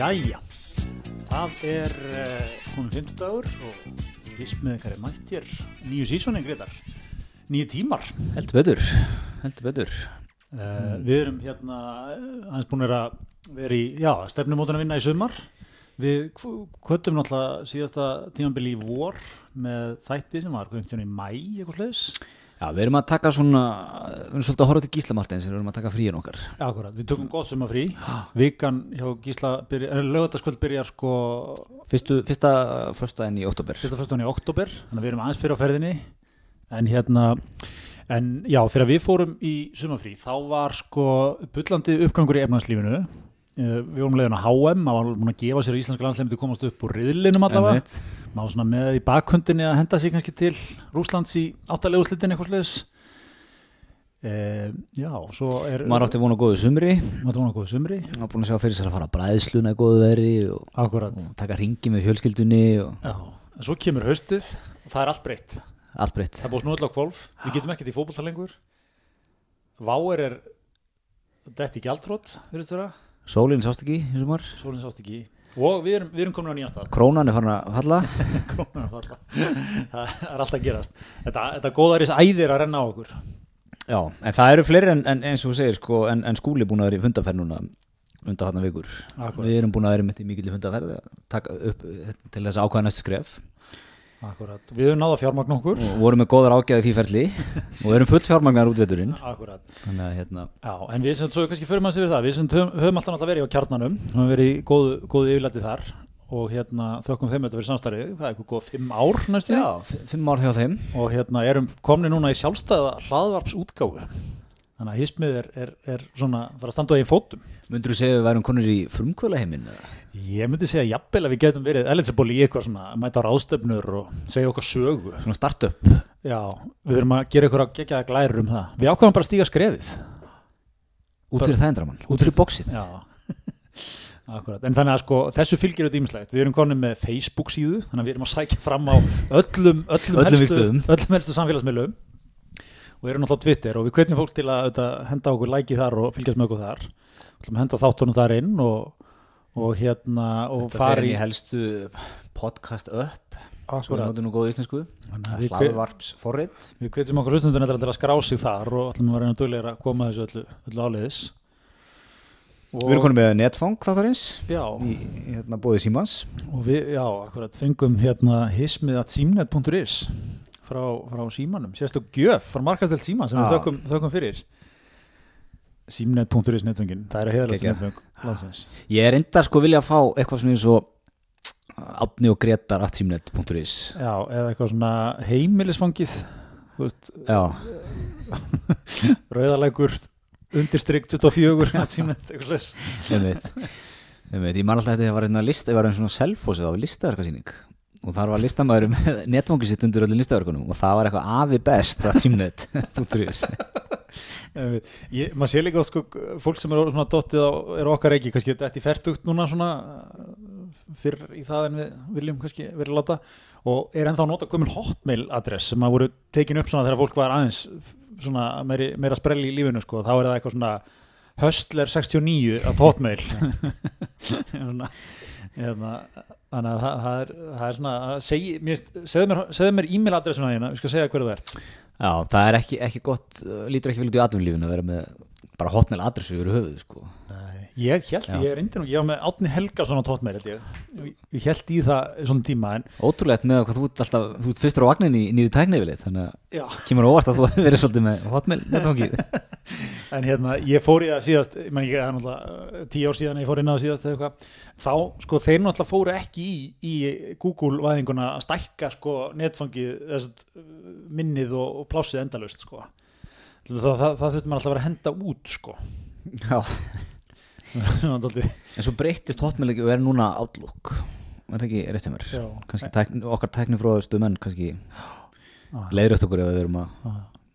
Jæja, það er uh, komin 50 dagur og vist með ykkar er mætt hér nýju sísónin greitar, nýju tímar. Heldur betur, heldur betur Uh, Við erum hérna eh, aðeins búin að vera í, já, stefnumótun að vinna í sumar. Við kvötum náttúrulega síðasta tímambili í vor með þætti sem var hverjum tjónu í mæ, eitthvað sliðis. Já, við erum að taka svona, við erum svolítið að horfa til Gísla Martins við erum að taka fríin okkar. Akkurat, við tökum gott sumafrí. Vikan hjá Gísla, byrja, lögataskvöld byrjar sko Fyrstu, Fyrsta föstudaginn í oktober fyrsta fyrstunni í oktober, þannig að við erum aðeins fyrir á ferðinni. En hérna en já, þegar við fórum í sumafrí þá var sko bullandi uppgangur í efnagslífinu við vorum leiðin á HM, maður var búin að gefa sér að íslenska landsleimdi komast upp úr riðlinum allavega. Maður svona með í bakhundinni að henda sig kannski til Rúslands í áttalegu slitin eitthvað sliðis e, já, svo er Maður átti vona góðu sumri. Maður vona góðu sumri. Maður búin að sjá fyrir sér að fara að bræðsluna í góðu veri og, akkurat, og taka ringi með fjölskyldunni og já, svo kemur haustið og það er allt breytt. Allt breytt. Það búið snúðlega kvolf, við getum í er Sólinn sást ekki í sumar. Sólinn sást ekki í. Og við erum, við erum komin á nýjan stað. Krónan er farin að falla. Krónan að falla. Það er alltaf að gerast. Þetta, þetta góðaris æðir að renna á okkur. Já, en það eru fleiri en, en eins og þú segir sko, en, en skúli búin að vera í fundaferð núna undan hann vikur. Akkúrat. Við erum búin að vera mitt í mikil fundaferð að taka upp til þess að ákvæða næstu skref Akkurat, við höfum náða fjármagn okkur. Og vorum með góðar ágæði því ferli. Og erum full fjármagnar útveturinn. Akkurat. Að hérna. Já, en við sem svo kannski maður sér við það. Við sem höfum, höfum alltaf verið á kjarnanum. Höfum verið í góðu, góðu yfirlæti þar. Og hérna þökkum þeim þetta fyrir samstarfið. Það er eitthvað góð fimm ár næstu já, fimm ár hjá þeim. Og hérna erum komni núna í sjálfstæða hlaðvarpsútgáfu þannig að hismið er, er, er svona fara að standa á einn fótum. Mundur þú segja að við værum konur í frumkvöla heiminn ég myndi segja jafnvel að við getum verið eligible í eitthvað svona, mæta á ráðstöfnur og segja okkar sögu. Svona startup. Já, við þurfum að gera eitthvað að gegja glærur um það. Við ákvæmum bara að stíga skrefið. Út fyrir það endramann, út fyrir bóksið já. Akkurat, en þannig að sko þessu fylgir þetta ímislegt, við erum konið með Facebook síðu, þannig að við erum að sækja fram á öllum, öllum, Öllum öllum helstu samfélagsmiðlum. Og erum náttúrulega á Twitter og við hvetjum fólk til að auðvitað, henda okkur læki þar og fylgjast með okkur þar. Við ætlum að henda þáttunum þar inn og, og hérna og það fer inn í helstu podcast upp. Svo við notum nú góð íslensku. Að við við hvetjum okkur hlustundun til að skrá sig þar og ætlum að vera duglegir að koma þessu öllu, öllu áleiðis. Og, við erum konum með netfang þáttarins í hérna bóði símans. Og við, já, akkurat, fengum hérna hismið að símnet.is frá, frá símanum, sérstu gjöf frá markastelt síman sem við Já. þökkum, þökkum fyrir símnet.is netfengin, það er heiðalegt Geggjað. netfeng landsins. Ég er enda sko vilja að fá eitthvað svona eins og átni og gretar aftsímnet.is já, eða eitthvað svona heimilisfangið þú veist, já, rauðalækur undirstrykk 24 símnet, eitthvað slags einmitt. Einmitt, ég man alltaf að þetta var einn að lista, það var einn svona selfosið á listaverkasýning og þar var listamæður með netfangi sitt undir öllum listaverkunum og það var eitthvað afi best Einmitt. Ég, maður sé líka sko, fólk sem er svona dottið er okkar ekki kannski þetta er færtugt núna svona uh, fyrr í það en við viljum kannski verið láta. Og er ennþá að nota komin hotmail adress sem að voru tekin upp svona þegar fólk var aðeins svona meiri, meira sprell í lífinu sko, þá er það eitthvað svona höstler 69 at hotmail. Svona, hérna, þannig að það, það, er, það er svona segi, mér, segðu mér, mér e-mail adressuna þína, við skal segja hverju þú ert Já, það er ekki, ekki gott, uh, lítur ekki vel út í atvinnlífinu að vera með bara hotmail adressu yfir höfuð sko. Ég held, Já. ég er reyndin og ég var með Átni Helgason á held ég. Ég held í það svona tíma en Ótrúlegt með hvað þú ert alltaf, þú ert fyrstur á vagnin í nýri tæknifilið, þannig að já, kemur óvart að þú verið svolítið með hotmail netfangið. en hérna ég fór í það síðast, ég menn ekki það er náttúrulega tíu ár síðan ég fór inn á það síðast eða eitthvað, þá sko þeir náttúrulega fóru ekki í, í Google væðinguna að stækka sko netfangið þess minnið og, og plásið endalust sko. Það, það, það, þurfti maður alltaf að vera að henda út sko. Já. En svo breyttist hotmail ekki og er núna Outlook. Er það ekki rétt sem er? Kannski tækni, okkar tæknifróðustu menn kannski Ah. leiðrögt okkur ef við erum að,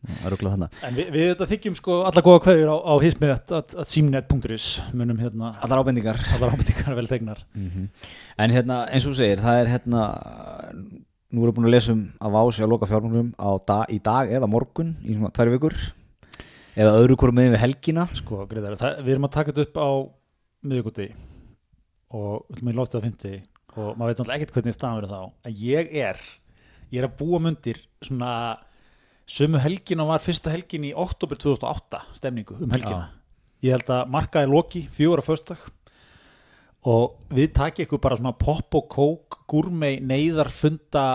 Að. En við, við þetta þykjum sko alla góða kveður á, á hismið að, að, að símnet.is munum hérna Allar ábendingar. allar ábendingar vel þegnar. En hérna, eins og þú segir, það er hérna, nú erum við búin að lesa um að vási að loka fjármögnum á dag, í dag eða morgun í svona tvær vikur eða öðru hverju meðin við helgina. Sko, Greiðar, það, við erum að taka þetta upp á miðugúti og við ætlum að loftið á 50 og maður veit náttúrulega ekkert hvernig staðan verður þá. En ég er, ég er að búa mundir svona sömu helgin og var fyrsta helgin í oktober 2008 stemningu um helgina. Ég held að markaði loki fjögur á föstdag og við takið ykkur bara svona pop og kók gúrmei neyðarfunda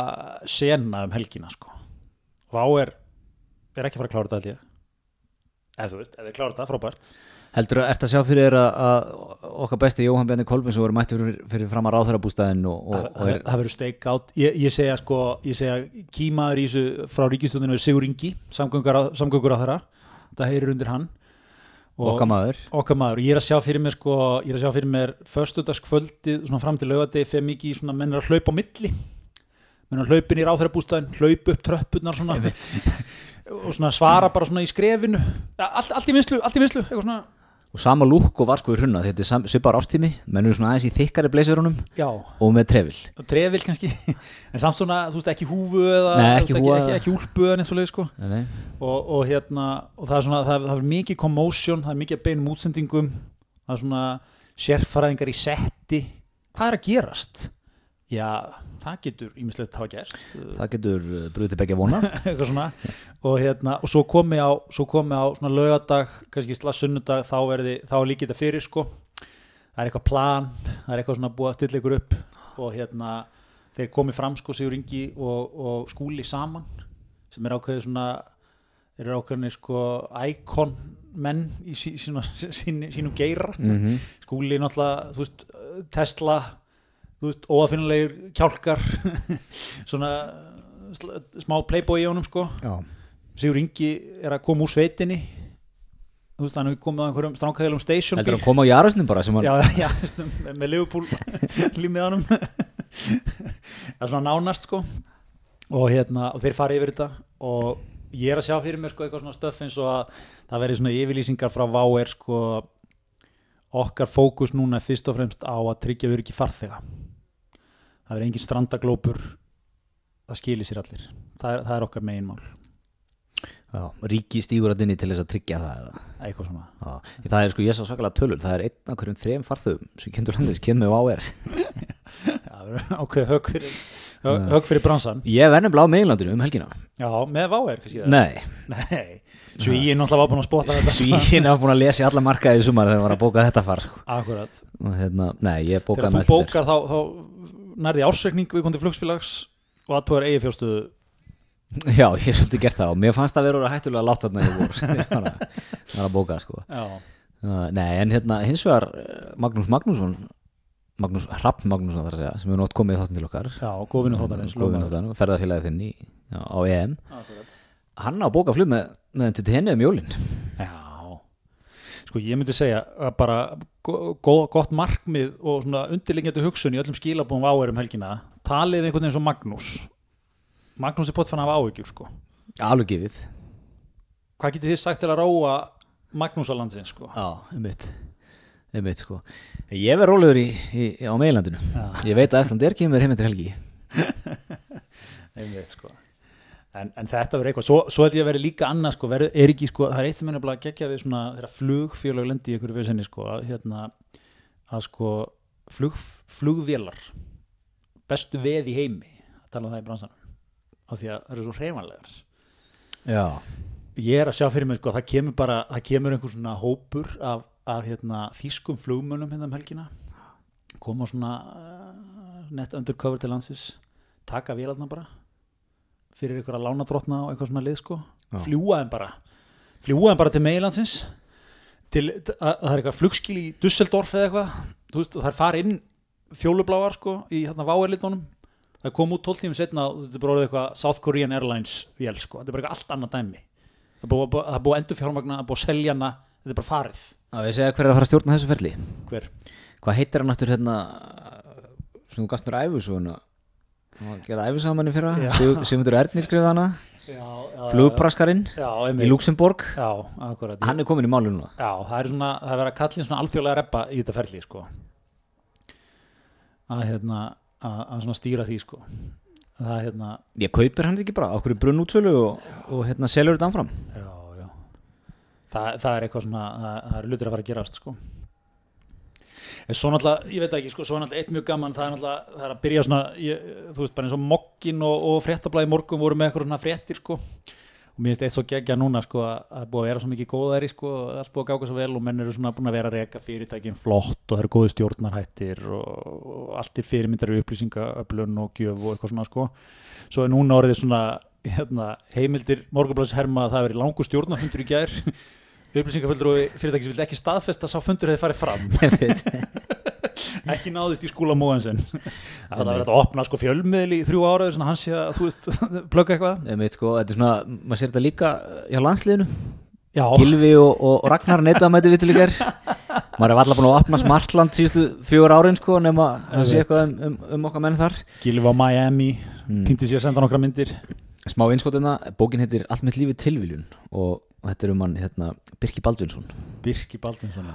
sena um helgina sko. Vá er, er ekki að fara að klára þetta held ég. Eða þú veist, þið klára þetta, frábært Heldur þú ert að sjá fyrir þér að, að okkar besti Jóhann Bjarni Kolbins og er mætti fyrir, fyrir fram að ráðherrabústæðin og, og, og það, er, það verður steik átt ég, ég segja sko, ég segja kýmaður í þessu frá ríkistundinu er Sigur Ingi samgöngur á, þeirra það heyrir undir hann. Og okkar maður. okkar maður, ég er að sjá fyrir mér sko, ég er að sjá fyrir mér föstudagskvöldið svona fram til laugadegi fyrir mikið svona menn er að hlaupa á milli. Menn er að hlaupin í ráðherrabústæðin hlaupa upp tröppurnar svona. Og svona svara bara svona í skrefinu. Allt, allt í vinslu, allt í vinslu eitthvað svona, og sama lúk og var í hrunna þetta er svipar ástími, menn eru svona aðeins í þykkari blazerunum já og með trefil og trefil kannski en samt svona, þú veist, ekki húfu eða Nei, ekki húfa. ekki, ekki, ekki úlpu eða neitt svo leið sko Nei, og, og hérna og það er svona, það það er mikið commotion það er mikið að beinum útsendingum það er svona sérfæraðingar í setti hvað er að gerast? Já, það getur ímislegt hafa gerst það getur uh, brúið til begja vona. Eitthvað svona. Og hérna, og svo komi á svo komi á svona laugardag, kannski slag sunnudag þá verði, þá er líkið þetta fyrir sko. Það er eitthvað plan það er eitthvað svona búið að stilla ykkur upp og hérna, þeir komi fram sko Sigur Ingi og, og skúli saman sem er ákveðið svona þeir eru ákveðinni sko íkon menn í sí, sínu, sínu, sínum geira. Mm skúli náttúrulega, veist, Tesla þú veist, óafinnilegir kjálkar svona smá playboy í honum sko. Já, Sigur Ingi er að koma úr sveitinni. Þú veist, hann hefur komið á einhverjum stránkæðilum station heldur að koma á jarðsnum bara sem hann já, já, veistu, með, Liverpool límið honum. Það er svona nánast sko. Og hérna, og þeir fara yfir þetta. Og ég er að sjá fyrir mér sko eitthvað svona stöff eins og að það verði svona yfirlýsingar frá VAR sko. Okkar fókus núna er fyrst og fremst á að tryggja við ekki farþega það verði engin strandaglópur það skilir sér allir. Það er, það er okkar meginmál Já, ríki stígur að dinni til þess að tryggja það eða. eitthvað svona. Já, það er sko, ég sá svakalega tölur það er einn af hverjum þrejum farþögum sem kemur landis, kemur á er það verður ákveð högg fyrir, högg, fyrir bransan. Ég verði blá meginlandinu um helgina. Já, með váer kannski það nei, Nei, ég náttúrulega var búin að spotta þetta. Svíin hafa búin að lesa í alla markaði í sumar þegar hann var að bóka þetta far sko. Akkurat. Hérna, nei, ég Þegar bókaði þú næstu þér. bókar þá, þá nærði ársreikning við kontið flugsfélags og að er eigi fjórstöðu já, ég hef svolítið gert það og mér fannst það vera hættulega látt þarna voru þegar ég var að- að bóka sko. Já, nei, en hérna hins vegar eh, Magnús Magnússon Magnús Rapp Magnússon þar að segja sem hefur nótt komið þáttin til okkar. Já, Góðvinu þáttan, ferðarfélagið þinn í, á EM. Hann á að bóka flug með, með til henni um jólin. Já, sko ég myndi segja að bara go- go- gott markmið og svona undirlingjandi hugsun í öllum skilabúum váer um helgina talið einhvern veginn svo Magnús. Magnús er pott fann af áhyggjur sko. Alveg gefið. Hvað getið þið sagt til að róa Magnús á landsins sko? Já, einmitt. Einmitt sko. Ég verð rólegur í, í, á meilandinu Já. ég veit að Æsland er kemur heim eftir helgi. Einmitt sko en, en þetta verður eitthvað, svo, svo held ég að vera líka annað sko, verður, er ekki sko, það er eitt sem er nefnilega að gegja við svona þeirra flugfélag lendi í við senni sko, að hérna að sko flug, flugvélar bestu veð í heimi að tala um það í bransanum af því að það eru svo hreifanlegar já, ég er að sjá fyrir mig sko, það kemur bara það kemur einhver svona hópur af, af hérna, þýskum flugmönnum hérna um helgina koma svona uh, net undercover til landsins taka vélarna bara fyrir ykkur að lána drotna og eitthvað svona lið sko. Já. fljúa þeim bara. Fljúa þeim bara til meilandsins til, að, að það er eitthvað flugskil í Dusseldorf eða eitthvað. Þú veist, það er farið inn fjólubláar sko í hérna váerlitunum það kom út 12 tímum setna og þetta er bara eitthvað South Korean Airlines vél sko, þetta er bara eitthvað allt annað dæmi. Það er búið, það er búið endur fjármagna, það er búið að selja hana þetta er bara farið. Já ég segja hver er að fara að stjórna þessu ferli? Hver? hvað heitir hann aftur hérna sem þú gast mér æfisuguna hann var að gera æfisamanni fyrra. Sigmundur Ernir skrifði hana. Flugbraskarinn í. Luxemburg já, akkurat. Hann er komin í málu núna. Já, það er svona, það er verið að kalla svona alþjóðlega reppa í þetta ferli, sko. Að hérna að, að svona stýra því, sko. Það er hérna, ég kaupir hann ekki bara okkur í brunnútsölu og, og hérna selur þetta áfram. Já, já. Það, það er eitthvað svona, það, það er lutur að fara að gerast, sko En svo náttúrulega, ég veit ekki, sko, svo er náttúrulega eitt mjög gaman, það er náttúrulega, það er að byrja svona, ég, þú veist, bara eins og mokkin og, og fréttablaði morgun voru með eitthvað svona fréttir, sko, og mér finnst eitt svo geggja núna, sko, að búið að vera svo mikið góðæri, sko, allt búið að gáka svo vel og menn eru svona búin að vera að reka fyrirtækin flott og það eru góði stjórnarhættir og, og allt er fyrirmyndar upplýsingaöflun og gjöf og eitthvað svona, sko, svo er núna orðið svona, hérna, heimildir morgunblæðs herma að það hefur verið langur stjórnarfundur í gær. Upplýsingaföldur og fyrirtæki sem vil ekki staðfesta að sá fundur hefði farið fram ekki náðist í skúla móansen það var þetta að opna sko fjölmiðl í þrjú ára svona hans sé að þú veist plögga eitthvað. Einmitt, sko, þetta er svona, maður sér þetta líka hjá landsliðinu. Já, Gilvi og, og Ragnar neittaðmæti vittilegar maður er alltaf búin að opna Smartland síðustu fjögur árin sko nema að sé eitthvað um, um, um okkar menn þar. Gilvi á Miami Mm. pýndi sér að senda nokkra myndir. Smá einskotuna, bókin heitir Allt mitt lífi tilviljun og þetta er um hann hérna, Birki Baldvinsson. Birki Baldinsson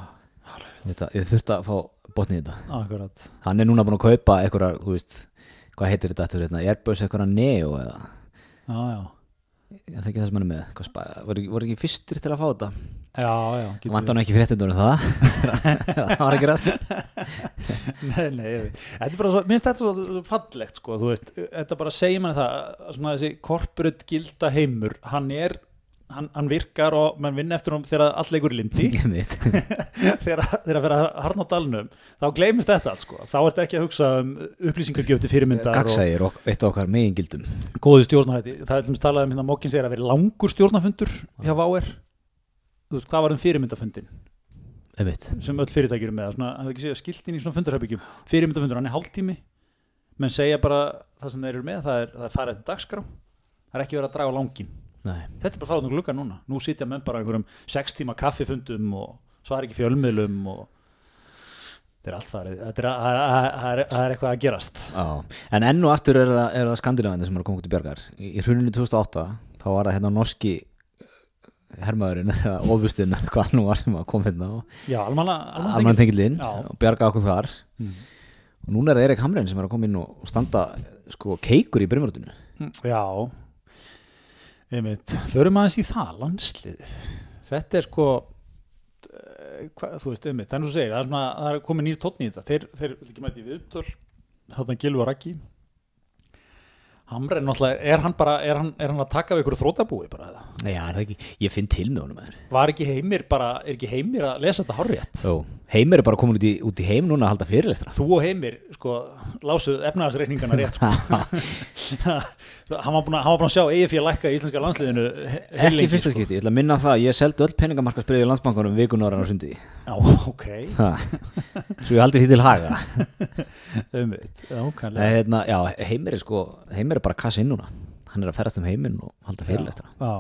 þetta, ég þurfti að fá botnið þetta. Akkurat. Hann er núna búin að kaupa eitthvað, þú veist hvað heitir þetta eftir hérna, Airbus eitthvað Neo eða, já, já, ég það ekki það sem hann er með Hvað spa- voru, voru ekki fyrstir til að fá þetta? Já, já getur vant hann ekki fréttindur um það. Það var ekki rast. Nei, nei, ég veit. þetta er bara svo, minnst þetta svo fallegt sko, þú veist, þetta bara segir manni það að svona þessi corporate gilda heimur hann er, hann, hann virkar og mann vinn eftir hann þegar allt leikur lindi þegar þegar að vera harn á dalnum þá gleymist þetta allt sko. Þá ertu ekki að hugsa um upplýsingargjöf til fyrirmyndar gagsægir og eitt okkar megin gildum. Og góði stjórnarhætti. Það er til dæmis talað um hérna Mokkin segir að vera langur stjórnarfundur hjá VR þú veist, hvað var um fyrirmyndafundin einmitt. Sem öll fyrirtækjur með að skiltin í svona fundarherbyggjum fyrirmyndafundur, hann er hálftími. Menn segja bara það sem þeir eru með það er, það er farið eftir dagskrá. Það er ekki verið að draga langin Nei. þetta er bara farað um glugga núna. Nú sitja menn bara á einhverjum sex tíma kaffifundum og svar ekki fjölmiðlum og þetta er allt farið. Þetta er, það er, það er, er eitthvað að gerast. Já. en enn og aftur er það, er það skandinavandi sem er að koma út í bjargar. Í, í hruninu 2008 þá var það hérna norski hermaðurinn eða ofustinn eða hvað nú var sem að koma hérna almanna, almann tengilinn og bjarga okkur þar. Mm. og núna er það Erik Hamren sem er að koma inn og standa sko keikur í brimvörðinu já förum aðeins í það landsliðið. Þetta er sko eh, hvað, þú veist, einmitt, þannig að þú segir það er, svona, það er komið nýr tónn í þetta. Þeir, þeir ekki mæti viðtöl. Þarna Gilvi og Raggi. Hamren er hann bara er hann, er hann að taka við ykkur þrótabúi bara eða? Nei, já, er það ekki, ég finn til með honum var ekki heimir bara, er ekki heimir að lesa þetta hárrétt? Jó, Heimir er bara komin út í, út í heim núna að halda fyrirlestra. Þú og heimir, sko, lásuð efnaðarsreikningana rétt, sko. Hann var búin að, sjá fyrir að lækka í íslenska landsliðinu Ekki fyrsta sko. skipti, ég ætla að minna það Ég seldi öll peningamarkasbreið í landsbankunum vikunáran á sundi. Já, ok, ha. Svo ég haldi því til haga. Umveit já, kannlega hérna, Já, Heimir er sko Heimir er bara að kassa inn núna. Hann er að ferast um heiminn og halda fyrirlestra. já,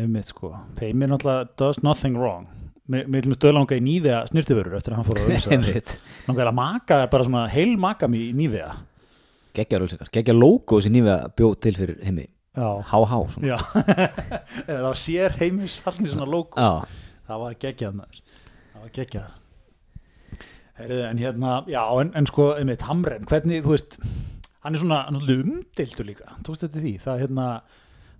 einmitt, sko. Heimir náttúrulega does nothing wrong Mér mér til með stöðlanga í nývega snirtiförur eftir að hann fór að Einmitt. Náttúrulega að maka er bara svona heil makam í nývega Geggjar ölsekar, geggjar logo sem nýfið bjóð til fyrir heimi. Já. Það var sér heimis allir svona logo Já, það var geggjað maður. Það var geggjað. Heyriði, en hérna, já, en, en sko einmitt, Hamren, hvernig, þú veist hann er svona, umdeildur líka. Tókst þetta því, það hérna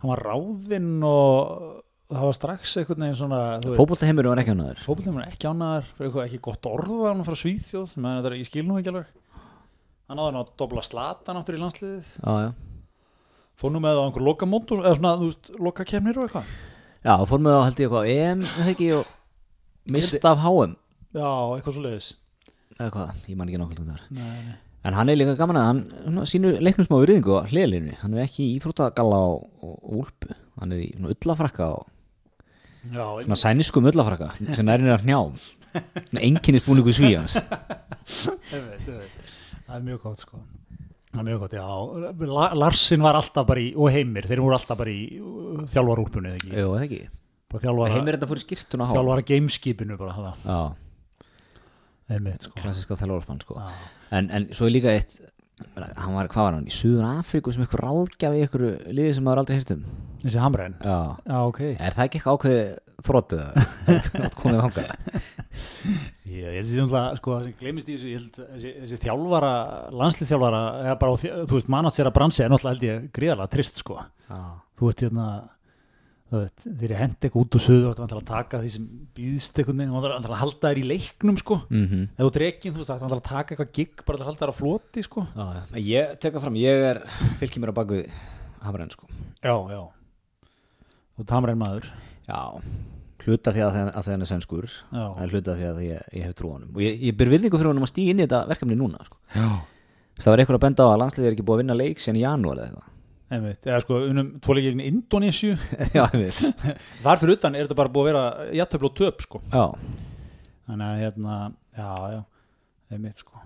hann var ráðinn og það var strax einhvern veginn svona fótbolta heimur var ekki ánæður fókbólum er ekki eitthvað ekki gott orða hann frá Svíþjóð menn þetta er, ég skil nú ekki alveg. Hann áður hann að dobla slatan áttur í landsliðið. Já, já. Fór nú með á einhver lokamótur eða svona, þú veist, lokakefnir og eitthvað. Já, fór með þá held ég eitthvað EM, eða ekki, og mist af HM já, eitthvað svo leiðis eða hvað, ég man ekki nákvæmlega. En hann er líka gaman að hann, hann sínur leiknum smá virðingu á hliðalínu Hann er ekki í íþróttagalla og, úlpu. Hann er í ullafrakka og já, svona sæniskum ullafrakka sem er að hnjám. Svona einkinnis búningu svíjans það er mjög gott sko. Það er mjög gott, já. La Larsin var alltaf bara í, og Heimir þeir voru alltaf bara í uh, þjálfarúlpunni eða ekki, bara þjálfara, Heimir þetta fór í skýrtuna þjálfara gameskipinu bara einmitt sko. Klassiska þjálfarfann sko. Já. en, en svo er líka eitt hann var, hvað var hann, í Suður Afríku sem eitthvað ráðgjafi ykkur liði sem maður aldrei hýrt um þessi Hamren, Já, já ok. Er það ekki eitthvað ákveðið þróttið að það komið þangað? Ég, held því að sko, það sem glemist í þessu ég held, þessi, þessi þjálfara, landslið eða bara, á þú veist, manat sér að bransi er náttúrulega held ég gríðarlega trist sko. Já, þú veist hérna þú veist, þegar ég hendi eitthvað út úr suðu þá ætla að taka því sem býðst veginn þá ætla að halda þær í leiknum sko. Mm -hmm. drekkin, þú veist, þá ætla að taka eitthvað gigg bara að halda þær á floti sko. Já, já. ég teka fram, ég er fylgir mér á baku Hamren sko. Já þú tamar einn maður. Já, hluta því að, að það er sænskur já, en hluta því að ég, ég hef trú á honum. Og ég, ég ber virðingu fyrir honum að stíða inn í þetta verkefni núna sko. já. það var eitthvað að benda á að landsliðið er ekki búið að vinna leik síðan í janúar eða eitthvað. Einmitt, eða sko unum tvoleikir í Indonésiu þar fyrir utan er þetta bara búið að vera jættöfl og töp sko. Já, þannig að hérna, já, já. Einmitt sko.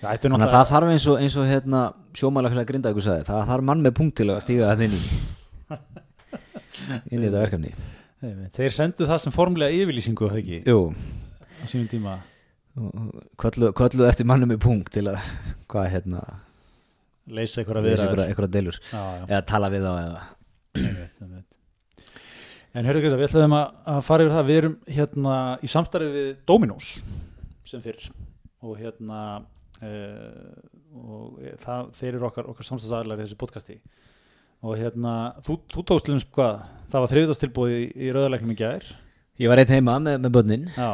Já, þannig að það þarf eins og, eins og hérna, sjómælafélag grinda ykkur sagði, það þarf mann með punkt til að stíga það inn í inn í þetta verkefni. Þeir sendu það sem formlega yfirlýsingu það ekki, jú, á sínum tíma. Köllu eftir mann með punkt til að, hvað hérna leysa viðræður. einhverja einhverja deilur. Já, já, eða tala við þá eða. Einmitt, einmitt. en hörðu Greta, við ætlaðum að, að fara yfir það. Við erum hérna í samstarfi við Dominos sem fyrr. Og hérna uh, og það, þeir eru okkar, okkar samstæðsæðlar í þessu podcasti og hérna, þú, þú tókst um hvað, það var þriðutastilbúið í, í rauðarleiknum í gær. Ég var einn heima með, með börnin. Já,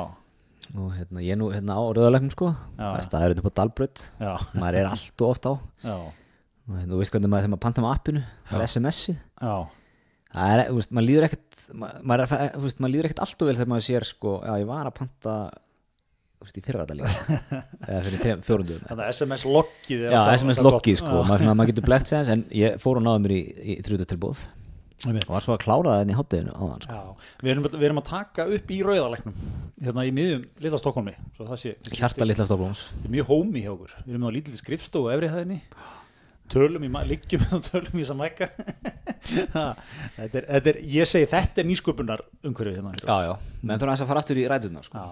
og hérna, ég er nú hérna á rauðarleiknum sko. Það er staður upp á Dalbrödd já, maður er allt og oft á. Já, og hérna, þú veist hvernig maður þegar maður panta með appinu það er SMS-ið já. Það er, þú veist, maður líður ekkert ma- maður, þú veist, maður líður ekkert allt og vel þegar maður sér sko, já, ég var að panta veist, í fyrra þetta líka. Þannig að SMS-loggið já, SMS-loggið sko, maður, svona, maður getur blekt sér en ég fór og náði mér í, í þrjúðastilbóð Einmitt. og var svo að klára það enn í hátteginu á þann sko. Við við erum að taka upp í rauðarleiknum hérna í miðjum Lilla Stokkólmi hjarta þetta er mjög hómi hjá okkur. Við erum á lítill skrifstofu og efri hæðinni tölum í, liggjum og tölum í er, er, ég segi þetta er nýsköpunar umhverfið hérna já, já, menn þurfa aðeins að fara aftur í ræðuna sko.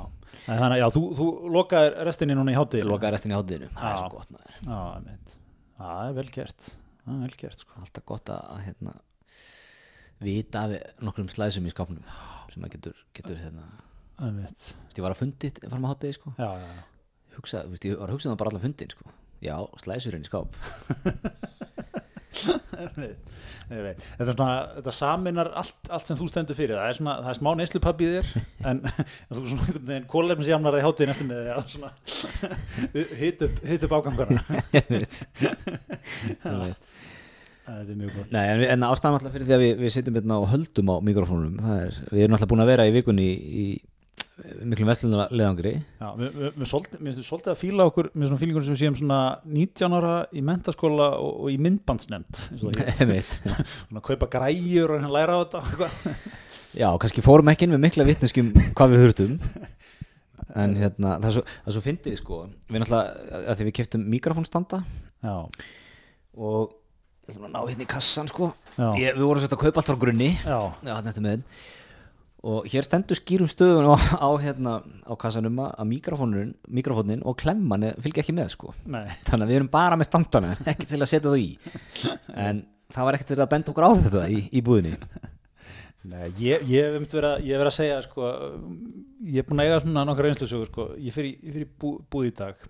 Þannig að já, þú, þú lokaðir restinni núna í hátið lokaði restin í hátteginu, það er svo gott maður. Það er vel gert. Það er vel gert sko. Alltaf gott að hérna, vita af nokkrum slæsum í skápnum sem maður getur, getur hérna, þú ég var að fundi fara með hátegi sko. Já, já, já. Hugsa, þú veist, ég var að hugsa um það bara allar fundin sko. Já, slæsurinn í skáp. Einmitt. Ég veit. þetta, er svona, þetta saminar allt, allt sem þú stendur fyrir. Það er, svona, það er smá neyslupapp í þér en þú er svona einhvern veginn kólefnisjamnar í hátíðin eftir með því að hit upp, ágangana það er mjög gott. Nei, en, en ástæðan alltaf fyrir því að við, við sitjum hérna og höldum á mikrofónum það er, við erum alltaf búin að vera í vikunni í, í miklum vestlunarleðangri Já, við, við, við, svolítið, við finnst að fíla okkur með svona fílingur sem við séum svona 19 ára í mentaskóla og, og í myndbandsnefnd svona kaupa græjur og hérna læra á þetta. Já, kannski fórum ekki inn með mikla vitneskjum hvað við hurtum en hérna, það er svo, svo fyndið sko. Við náttúrulega, að því við keftum mikrofónstanda Já, og ég ætlum að ná hérna í kassan sko. Ég, við vorum svolítið að kaupa allt frá grunni. Já, Já, þetta með og hér stendur skýrum stöðun á, á, hérna, á kassanum að mikrofónin, og klemman fylgja ekki með sko. Nei. Þannig að við erum bara með standana ekki til að setja þá í. En það var ekkert til að benda okkur á þetta í, í búðinni. Nei, ég, ég hef einmitt verið að, ég hef verið að segja sko, ég er búin að eiga svona nokkar reynslusögur sko, ég fyrir, bú, búð í dag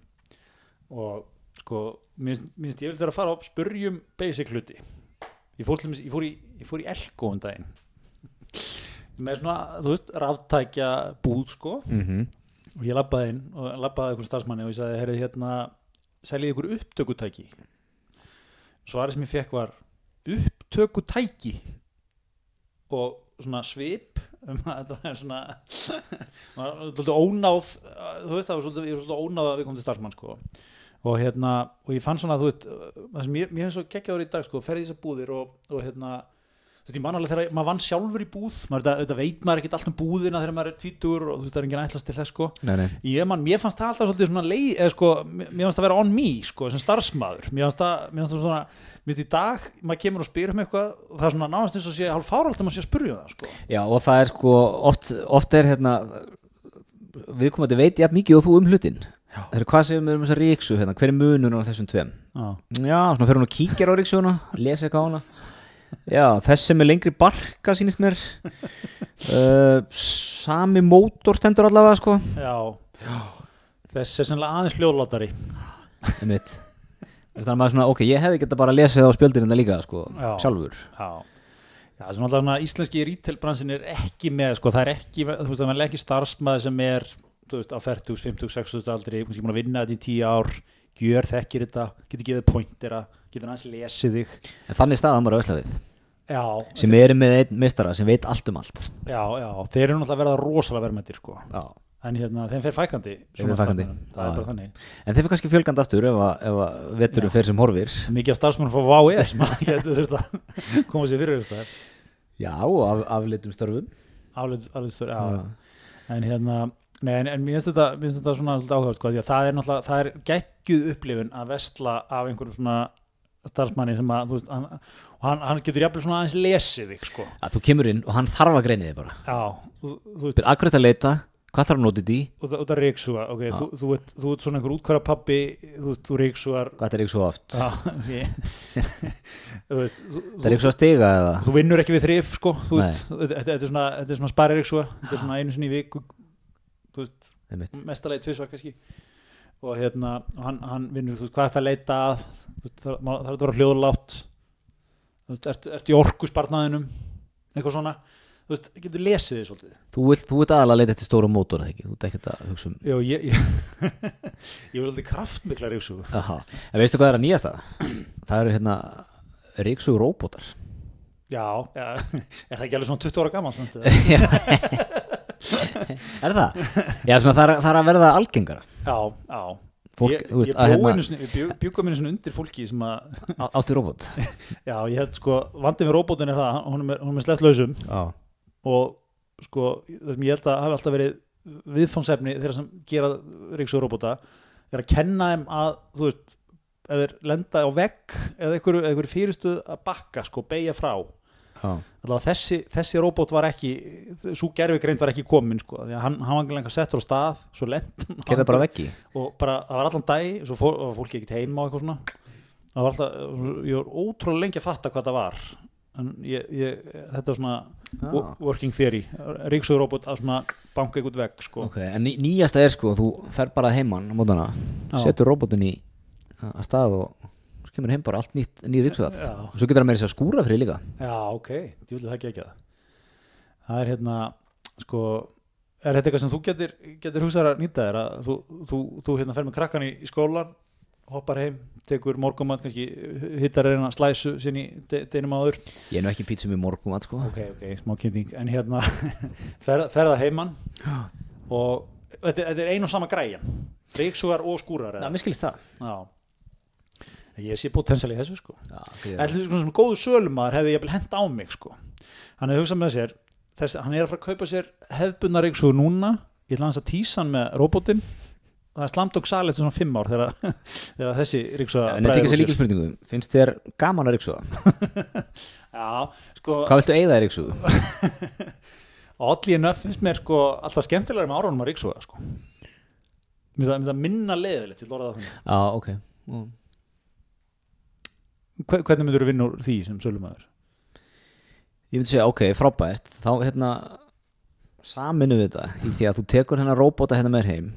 og sko mér finnst ég vil vera að fara og spurjum basic hluti. Ég fór, til ég fór í, ég fór í Elko um daginn með svona, þú veist, ráftækja búð sko. Mm -hmm. og ég labbaði inn og labbaði einhvern starfsmanni og ég sagði, heyrðu hérna seljið ykkur upptökutæki? Svarið sem ég fekk var upptökutæki? Og svona svip um að þetta er svona svolítið ónáð þú veist það var svolítið, ég var svolítið ónáð að við komum til starfsmann sko. Og hérna, og ég fann svona þú veist, það sem ég, mér hefði svo geggjaður í dag sko, ferði þessar búðir og, og hérna þú veist, ég man alveg þegar maður vann sjálfur í búð maður, þetta, þetta veit maður ekkert allt um búðina þegar maður er tvítur og þú veist, það er enginn ætlast til þess sko nei, nei. ég man, mér fannst það alltaf svolítið svona leið, eða sko, mér fannst það vera on me sko, sem starfsmaður, mér fannst það, mér fannst það svona mér finnst í dag, maður kemur og spyr um eitthvað og það er svona náðast eins og sé hálf fáralt að maður sé að spyrja um það sko. Já, og það er sko oft, oft er hérna viðkomandi veit jafn mikið og þú um hlutin Já. það er hvað segum við um þessa ríksu hérna, hver er munun á þessum tveim Já, Já, svona fyrir hún og kíkjar á ríksuna lesa eitthvað á hana Já, þess sem er lengri barka sýnist mér. Uh, Sami mótor stendur allavega sko. Já, þess er sannlega aðeins hljóðlátari. Einmitt. Þannig að maður svona, ok, ég hefði geta bara lesið á spjöldinu þetta líka sko, Já. sjálfur. Já, Já, það er svona íslenski retailbransin er ekki með, sko, það er ekki, þú veist, það er ekki starfsmæði sem er, þú veist, á 40, 50, 60 aldri, kannski búin að vinna þetta í 10 ár, gjör þekkir þetta, getur gefið pointera, getur næst lesið þig. En þannig staðan bara öslavið Já, sem eru með einn mistara sem veit allt um allt já, já, þeir eru náttúrulega að verða rosalega verðmættir, sko. En hérna, þeim fer fækandi. Þeim fer starfsmönnum. Það þannig. En þeir fyrir kannski fjölgand aftur ef að, ef að veturum fer sem horfir Mikið af starfsmönnum fá vá eða sem að getur þurft að koma sér fyrir þess að Já, af, afleitum störfum aflýtstur, já. En hérna, nei, en, en mér finnst þetta, þetta svona áhugavert, sko, að það er það er geggjuð upplifun að vestla af einhverju svona starfsmanni sem að, veist, hann, og hann, hann getur jafnvel svona aðeins lesið þig, sko. Að þú kemur inn og hann þarf að greina þig bara. Já, þú, þú veist, akkurat að leita, hvað þarf að nota því? Af- út af reyksuga, ok, þú, þú, ert, þú ert svona einhver útkværa pappi, þú þú reyksugar, Hvað er svo oft? já, veist, Það er að stiga eða? þú vinnur ekki við þrif sko, veist, þetta, er svona, er svona sparir ykkur þetta er svona einu sinni í veist, Einmitt. mestalegi tvisvar kannski og hérna, hann, hann vinnur þú veist, hvað er þetta að leita að? Það það þetta að vera hljóðlátt. Þú veist, ertu, ertu í orkusparnaðinum? Eitthvað svona, þú veist, getur lesið þið svolítið. Þú vilt, þú vilt aðalega leita eftir stóra mótor ekki? Þú ert ekkert að hugsa um Jó, ég, ég, ég var svolítið kraftmikla ríksugu Aha. En veistu hvað er að nýjasta? Það eru hérna ríksug róbótar. Já, já, er það ekki alveg svona 20 ára gammal já, Er það? Já, svona, það, er, það er að verða algengara. Já, já. Fólk, ég, þú veist, ég að bjó hérna- einu sinni, bjuggum einu sinni undir fólki sem að á- átti róbót Já, ég held sko, vandið með róbótin er það hún er, með- hún er sleppt lausum. Já, og sko, það sem ég held að hafi alltaf verið viðfangsefni þeirra sem gera ríksugur róbóta er að kenna þeim að, þú veist ef þeir lenda á vegg eða einhverju, einhverju fyrirstuð að bakka, sko, beigja frá. Já, Alltaf þessi, þessi róbót var ekki svo gerfi greint var ekki komin, sko því að hann, hann var ekki lengur settur á stað svo lent bara og bara, það var allan dag svo fór, fólki ekkert heima og eitthvað svona. Það var alltaf, ég var ótrúlega lengi að fatta hvað það var. En ég, ég, þetta er svona wo- working theory, ríksugur robot að svona banka eitthvað vegg sko. Ok, en ný, nýjasta er sko, þú fer bara heimann á mótana, setur róbótin í að stað og svo kemur heim bara allt nýtt, ný ríksvæð og svo getur það meira sér að skúra fyrir líka. Já, ok, djúlega það ekki það er hérna sko, er þetta eitthvað sem þú getur, getur hugsað að nýta þér? Að þú, þú, þú hérna fer með krakkan í, í skólan hoppar heim, tekur morgumat hittar reyna slæsu sinni de, deinum áður. Ég er nú ekki pítsum í morgum að sko. Ok, ok, smá kynning en hérna, fer, ferða heimann og þetta, þetta er ein og sama græjan. Ríksugar og skúrar eða? mér skilst það. Já ég sé potential í þessu sko Já, en til svona sem góðu sölumæður hefði ég hent á mig sko hann hefði hugsað með sér þess, hann er að fara að kaupa sér hefðbunna ríksugur núna ég ætla hans að tísa hann með robotinn það er slamt og sal eftir svona fimm ár þegar, þegar þessi ríksuga En þetta ekki sér líka spurningu, finnst þér gaman að ríksuga? já, sko Hvað viltu eigða í ríksugu? Oddly enough finnst mér sko alltaf skemmtilega með árunum að ríksuga sko. Minna leðilegt til orða það þannig. Já, ok Mm. Hve- Hvernig myndur þú vinna úr því sem sölumæður? Ég myndi segja, ok, frábært. Þá hérna saminu við þetta í því að þú tekur hennar róbóta hérna með heim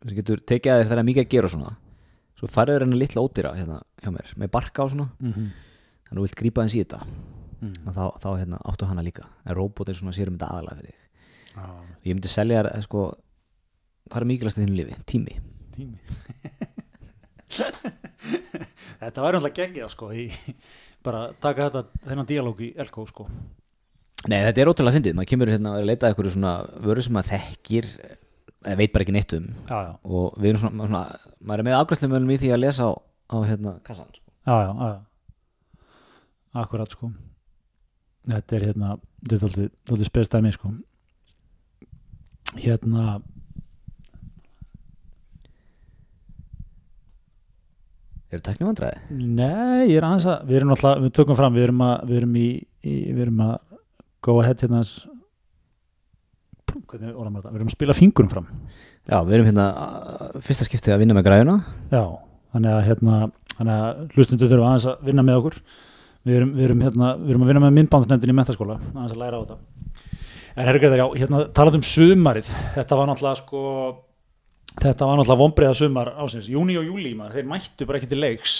þú getur tekið að þér þegar mikið að gera svona. Svo færður hennar litla ódýra hérna hjá mér með barka og svona. Mm -hmm. þannig að þú vilt grípa hans í þetta. Mm. þá, þá hérna, áttu hana líka. En róbótin svona sér um þetta aðalega fyrir þig. Ah, ég myndi selja þér eh, sko, hvað er mikilvægst í þínu lífi? Tími. Tími Þetta væri alltaf gengið sko bara taka þetta þennan díalóg í Elko sko. Nei, þetta er ótrúlega fyndið, maður kemur hérna að leita að einhverju svona vöru sem maður þekkir eða veit bara ekki neitt um. Já, já, og við erum svona, svona maður er með afgræslega í því að lesa á, á hérna kassan sko. já, já, já, já. Akkurat sko. Þetta er hérna þetta er þóttið spestæmi sko. Hérna Eru tekni vandræði? Nei, ég er aðeins að við erum alltaf, við tökum fram, við erum að við erum í, í við erum að go ahead hérna þess hvernig orðum við þetta, við erum að spila fingurum fram. Já, við erum hérna fyrsta skiptið að vinna með græjuna. Já, þannig að hérna þannig að hlustundur þurfa aðeins að vinna með okkur. Við erum, við erum hérna, við erum að vinna með myndbandnefndin í mentaskóla, aðeins að læra á þetta. En herrgæðar, já, hérna talað um sumarið, þetta var náttúrulega sko þetta var náttúrulega vombriða sumar ásins, júni og júli maður, þeir mættu bara ekki til leiks.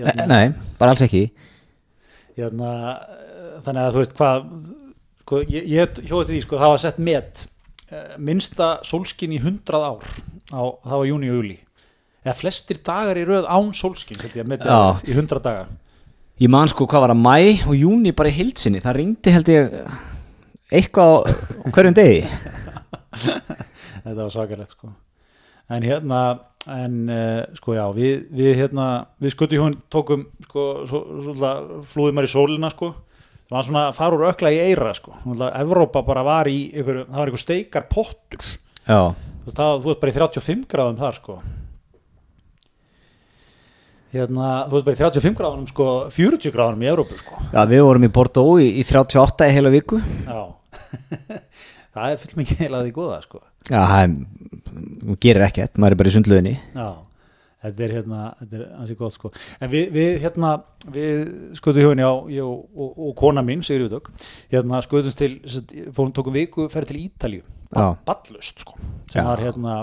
Nei, nei, bara alls ekki. Hérna, þannig að þú veist hvað sko, ég, ég hjóði til því sko, það var sett met eh, minnsta sólskin í 100 ár á, það var júni og júli eða flestir dagar í röð án sólskin ég, metið Já. í 100 daga. Ég man sko hvað var að mæ og júni bara í heilsinni Það ringdi held ég eitthvað á hverjum degi þetta var svakalegt sko. En hérna en uh, sko já, við, við hérna við skutu hjón tókum sko svo, svo, flúðum maður í sólina sko. Það var svona úr ökla í eira sko. Evrópa bara var í ykkur, það var ykkur steikar pottur Já, það, þú veist bara í 35 gráðum þar sko. Hérna, þú veist bara í 35 gráðum sko 40 gráðum í Evrópu sko. Já við vorum í Bordeaux í, í 38 í heila viku. Já. Það er full mikið heila því góða sko Já, það er- gerir ekkert, maður er bara í sundluðinni Já, þetta er hérna þetta er ansi gott sko. En við, við hérna, við skutum hjóðin já, ég og, og, og kona mín, Sigri Udök hérna skutumst til, fórum tókum viku ferð til Ítalíu, Já. ballust sko, sem Já. var hérna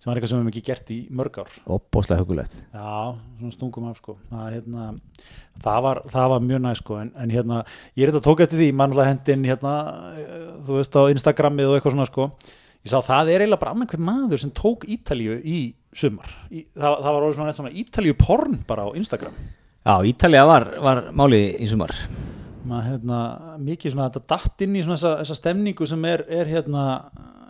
sem var eitthvað sem við hefum ekki gert í mörg ár. Óbóðslega hugulegt Já, svona stungum af sko. Það, hérna, það, var, það var mjög næst sko. En, en hérna, ég er þetta tók eftir því mannlega hendin hérna, eh, þú veist á Instagramið og eitthvað svona sko ég sá það er eiginlega bara annar hver maður sem tók Ítalíu í sumar. Í, það, það var orðið svona, svona Ítalíu porn bara á Instagram. Já, Ítalía var, var málið í sumar. Maður hérna, mikið svona þetta datt inn í svona þessa, þessa stemningu sem er, er hérna,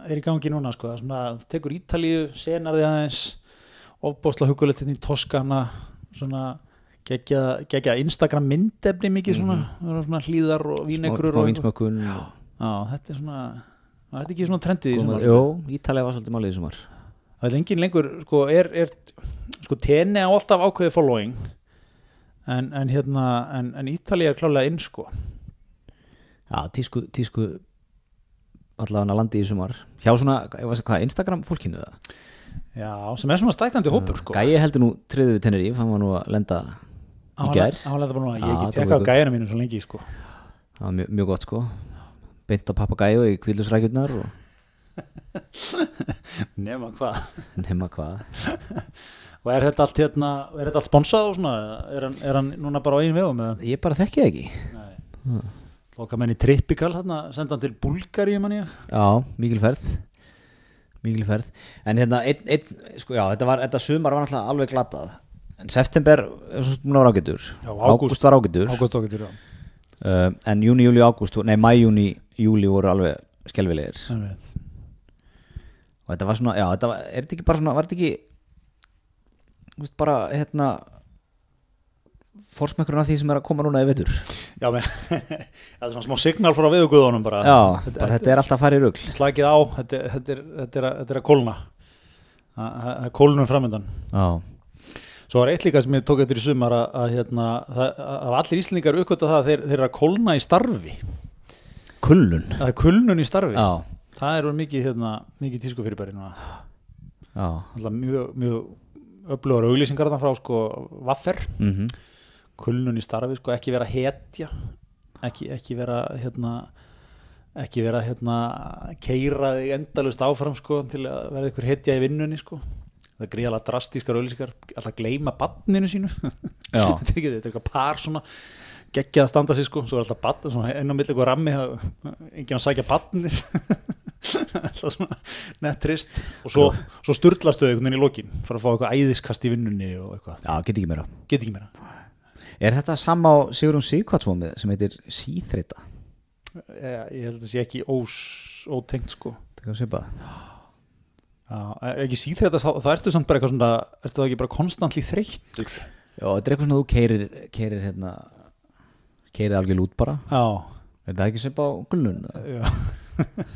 er í gangi núna sko, það svona, tekur Ítalíu senar því aðeins, ofbóðsla hugulegt hérna í Toskana svona gegja, Instagram myndefni mikið svona, mm svona hlýðar og vínegrur Smá og vinsmökkun já, þetta er svona þetta er ekki svona trendið í sumar. Jó, Ítalía var svolítið málið í sumar. Það er engin lengur, sko, er, er sko, tenni á alltaf ákveðið following en, en hérna en, en Ítalía er klálega inn, sko. Já, tísku, tísku allavega landi í sumar. Hjá svona, ég veist hvað, Instagram fólkinu það Já, sem er svona stækandi hópur sko. Gæi heldur nú triðið við Teneríf, hann var nú að lenda í núna, ég ekki tekka á gæjana mínu svo lengi sko. Það var mjög, mjög gott sko Beint á pappagæju í kvílusrækjurnar og Nema hvað. Nema hvað. Og er þetta allt hérna, er þetta allt sponsað og svona? Er hann, er hann núna bara á einu vegum eða? Ég bara þekki það ekki. Nei. Loka menn í Trippikal hérna, senda hann til Búlgaríu mann ég. Já, mikil ferð. Mikil ferð. En hérna, einn, ein, sko já, þetta var Þetta sumar var náttúrulega alveg glatað. En september, er svo svona var ágætur. Já, ágúst. Var ágætur. Ágúst til það uh, En júni, júli, ágúst Nei, mæ, júni, júli voru alveg skelfilegir. Og þetta var svona, já, þetta var, er þetta ekki bara svona Var þetta ekki þú veist, bara, hérna Forsmekkurinn af því sem er að koma núna í vetur? Já, menn Það er svona smá signal frá viðuguðunum bara. Já, þetta, bara þetta er alltaf að fara í rugl. Slakið á, þetta, þetta, er, þetta, er, að, þetta er að kólna. Það er kólnum framöndan Já, Svo var eitt líka sem ég tók eftir í sumar að, að, hérna, það, að allir íslendingar uppgötta það að þeir, þeir eru að kólna í starfi. Kullun Það er kulnun í starfi. Já, Það er mikið, hérna, mikið tísku fyrirbæri núna. Já. Alltaf mjög, mjög öflugar auglýsingar þarna frá sko vaffer. Mm kulnun í starfi, sko ekki vera hetja ekki, ekki vera hérna ekki vera hérna keira þig endalust áfram sko til að verða ykkur hetja í vinnunni sko það er gríðalega drastískar auglýsingar. Alltaf gleyma banninu sínu. Þetta er er eitthvað par svona geggjað að standa sig sko, svo er alltaf bann svona enn á milli eitthvað rammi það enginn að sækja bannið alltaf svona nett trist. Og svo, svo sturlastu einhvern veginn í lokin fyrir að fá eitthvað æðiskast í vinnunni og eitthvað, Já, get ekki meira. Get ekki meira. Er þetta sama á Sigrun Sigvartsson með sem heitir Síþreita? ég, ég held að það sé ekki ótengt sko. Það kan svipað Já, er ekki síð þetta, þá, þá ertu samt bara eitthvað svona, ertu það ekki bara konstantli þreyttur? Já, þetta er eitthvað svona þú keirir, keirir hérna keirir algjör lút bara. Já, Er það ekki svipað á gullun? já.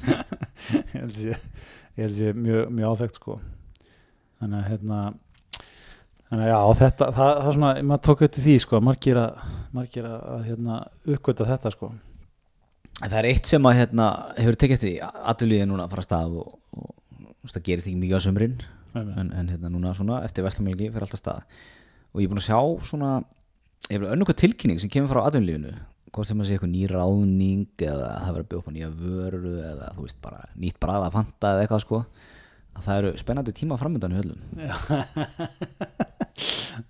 Ég held sé ég held sé mjög, mjög áþekkt sko. Þannig að hérna þannig að já, þetta, það, það er svona maður tók eftir því sko, margir að margir að, að hérna, uppgöta þetta sko. En það er eitt sem að hérna hefur tekið eftir því aðlýðið núna að fara stað og, það gerist ekki mikið á sömurinn en, en hérna núna svona eftir vestamælgi fyrir alltaf stað. Og ég er búin að sjá svona önnur hvað tilkynning sem kemur frá atvinnulífinu. Hvort sem að sé eitthvað ný ráðning eða það verður að byggja upp á nýja vöru eða þú veist bara nýtt brað að fanta eða eitthvað sko. Að það eru spennandi tíma framöndan í höllum.